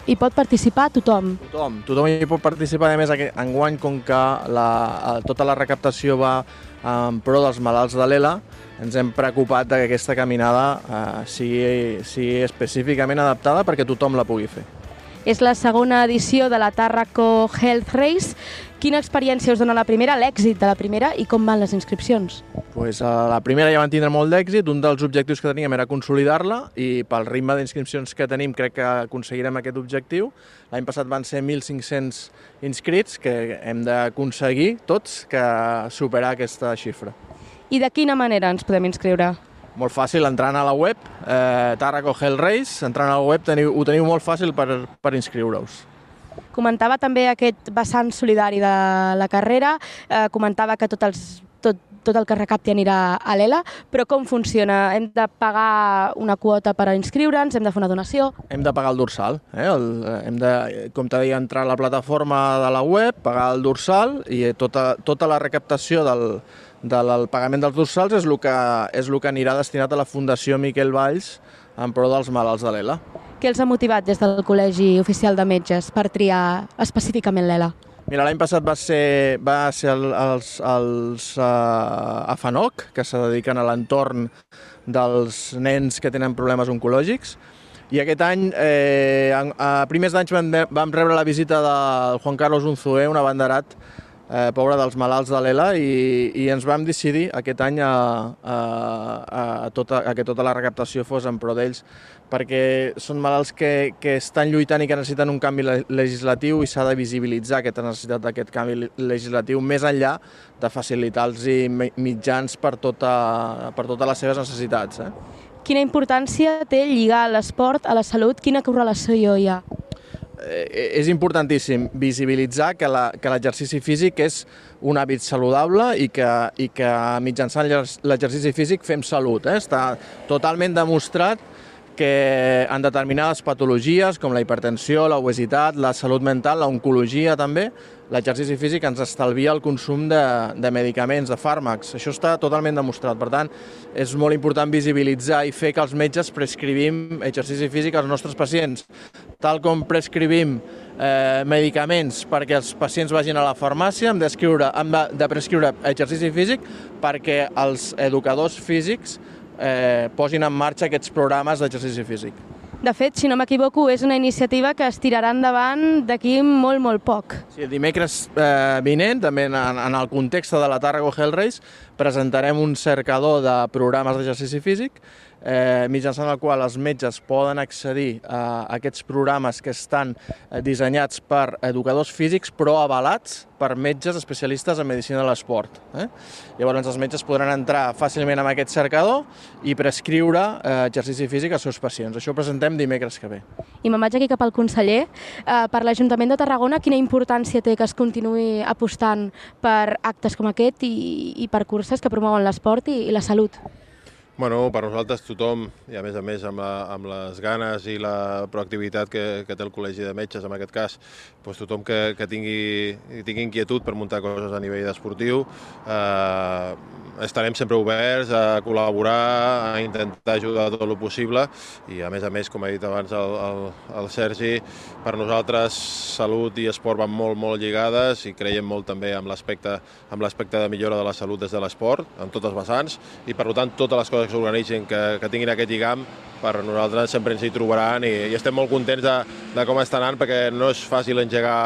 hi pot participar tothom.
Tothom, tothom hi pot participar, a més, enguany, com que la, eh, tota la recaptació va en pro dels malalts de l'ELA, ens hem preocupat que aquesta caminada eh, sigui, sigui específicament adaptada perquè tothom la pugui fer.
És la segona edició de la Tarraco Health Race. Quina experiència us dona la primera, l'èxit de la primera i com van les inscripcions?
Pues, a la primera ja van tindre molt d'èxit, un dels objectius que teníem era consolidar-la i pel ritme d'inscripcions que tenim crec que aconseguirem aquest objectiu. L'any passat van ser 1.500 inscrits que hem d'aconseguir tots que superar aquesta xifra.
I de quina manera ens podem inscriure?
Molt fàcil, entrant a la web, eh, Tarraco Hell Race, entrant a la web teniu, ho teniu molt fàcil per, per inscriure-us.
Comentava també aquest vessant solidari de la carrera, eh, comentava que tot, els, tot, tot el que recapti anirà a l'ELA, però com funciona? Hem de pagar una quota per inscriure'ns, hem de fer una donació?
Hem de pagar el dorsal, eh? el, eh, hem de, com t'he dit, entrar a la plataforma de la web, pagar el dorsal i tota, tota la recaptació del, del pagament dels dorsals és el, que, és el que anirà destinat a la Fundació Miquel Valls en pro dels malalts de l'ELA.
Què els ha motivat des del Col·legi Oficial de Metges per triar específicament l'ELA?
Mira, l'any passat va ser, va ser el, els, els uh, AFANOC, que se dediquen a l'entorn dels nens que tenen problemes oncològics, i aquest any, eh, a primers d'anys vam, vam rebre la visita del Juan Carlos Unzué, un abanderat eh, pobra dels malalts de l'ELA i, i ens vam decidir aquest any a, a, a, tota, a que tota la recaptació fos en pro d'ells perquè són malalts que, que estan lluitant i que necessiten un canvi le- legislatiu i s'ha de visibilitzar aquesta necessitat d'aquest canvi le- legislatiu més enllà de facilitar-los mitjans per, tota, per totes les seves necessitats. Eh?
Quina importància té lligar l'esport a la salut? Quina correlació hi ha?
Eh, és importantíssim visibilitzar que l'exercici físic és un hàbit saludable i que, i que mitjançant l'exer- l'exercici físic fem salut. Eh? Està totalment demostrat que en determinades patologies com la hipertensió, l'obesitat, la salut mental, l'oncologia també, l'exercici físic ens estalvia el consum de, de medicaments, de fàrmacs. Això està totalment demostrat. Per tant, és molt important visibilitzar i fer que els metges prescrivim exercici físic als nostres pacients, tal com prescrivim eh, medicaments perquè els pacients vagin a la farmàcia, hem, hem de, de prescriure exercici físic perquè els educadors físics eh, posin en marxa aquests programes d'exercici físic.
De fet, si no m'equivoco, és una iniciativa que es tirarà endavant d'aquí molt, molt poc.
Sí, el dimecres eh, vinent, també en, en el context de la Tàrrego Hell Race, presentarem un cercador de programes d'exercici físic eh, mitjançant el qual els metges poden accedir a aquests programes que estan eh, dissenyats per educadors físics però avalats per metges especialistes en medicina de l'esport. Eh? Llavors els metges podran entrar fàcilment en aquest cercador i prescriure eh, exercici físic als seus pacients. Això ho presentem dimecres que ve.
I me'n vaig aquí cap al conseller. Eh, per l'Ajuntament de Tarragona, quina importància té que es continuï apostant per actes com aquest i, i per curses que promouen l'esport i, i la salut?
Bueno, per nosaltres tothom, i a més a més amb, la, amb les ganes i la proactivitat que, que té el Col·legi de Metges en aquest cas, doncs tothom que, que tingui, tingui inquietud per muntar coses a nivell esportiu, eh, estarem sempre oberts a col·laborar, a intentar ajudar tot el possible. I a més a més, com ha dit abans el, el, el Sergi, per nosaltres salut i esport van molt, molt lligades i creiem molt també amb l'aspecte de millora de la salut des de l'esport, en totes vessants, i per tant totes les coses que s'organitzin que, que tinguin aquest lligam per nosaltres sempre ens hi trobaran i, i estem molt contents de, de com està anant perquè no és fàcil engegar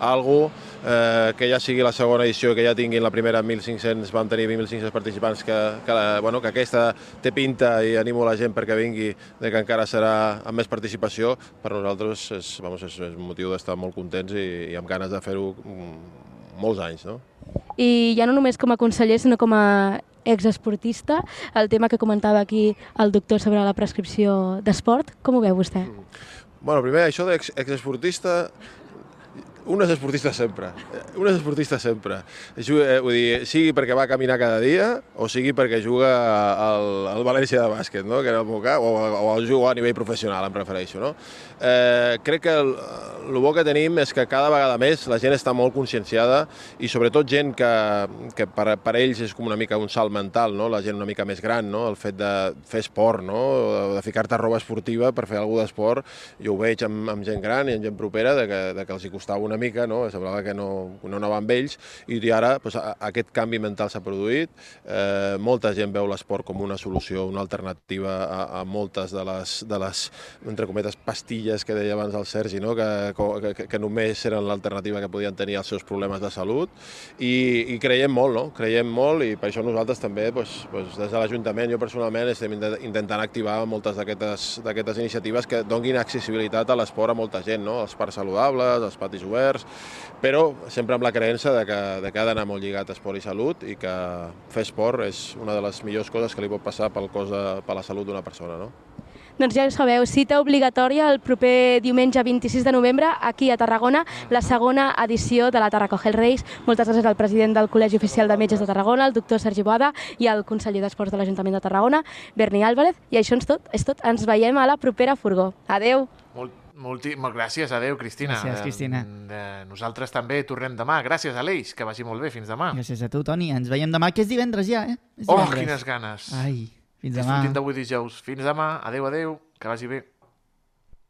alguna cosa, eh, que ja sigui la segona edició, que ja tinguin la primera 1.500, vam tenir 1.500 participants, que, que, la, bueno, que aquesta té pinta i animo la gent perquè vingui, de que encara serà amb més participació, per nosaltres és, vamos, és, és motiu d'estar molt contents i, i amb ganes de fer-ho mm, molts anys. No?
I ja no només com a conseller, sinó com a exesportista, el tema que comentava aquí el doctor sobre la prescripció d'esport, com ho veu vostè?
Bueno, primer, això d'exesportista, un és esportista sempre, un és esportista sempre. Juga, eh, vull dir, sigui perquè va a caminar cada dia o sigui perquè juga al, al València de bàsquet, no? que era el meu cas, o, o el jugo a nivell professional, em prefereixo. No? Eh, crec que el, el bo que tenim és que cada vegada més la gent està molt conscienciada i sobretot gent que, que per, per ells és com una mica un salt mental, no? la gent una mica més gran, no? el fet de fer esport, no? de ficar-te roba esportiva per fer alguna d'esport, jo ho veig amb, amb gent gran i amb gent propera de que, de que els hi costava una mica, no? semblava que no, no anava amb ells i ara doncs, aquest canvi mental s'ha produït, eh, molta gent veu l'esport com una solució, una alternativa a, a moltes de les, de les entre cometes, pastilles que deia abans el Sergi, no? que, que, que només eren l'alternativa que podien tenir als seus problemes de salut i, i creiem molt, no? creiem molt i per això nosaltres també doncs, doncs, des de l'Ajuntament, jo personalment estem intent- intentant activar moltes d'aquestes iniciatives que donin accessibilitat a l'esport a molta gent, no? els parcs saludables, els patis oberts, però sempre amb la creença de que, de que ha d'anar molt lligat a esport i salut i que fer esport és una de les millors coses que li pot passar pel cos de, per la salut d'una persona. No?
Doncs ja ho sabeu, cita obligatòria el proper diumenge 26 de novembre aquí a Tarragona, la segona edició de la Tarraco Hell Race. Moltes gràcies al president del Col·legi Oficial de Metges de Tarragona, el doctor Sergi Boada, i al conseller d'Esports de l'Ajuntament de Tarragona, Berni Álvarez. I això és tot, és tot. Ens veiem a la propera furgó. Adeu!
Molt, molti, molt gràcies, adeu, Cristina.
Gràcies, Cristina.
Eh, nosaltres també tornem demà. Gràcies, Aleix, que vagi molt bé. Fins demà.
Gràcies a tu, Toni. Ens veiem demà, que és divendres ja, eh? És
Oh,
divendres.
quines ganes.
Ai, fins demà.
Dijous. Fins demà. Adeu, adeu. Que vagi bé.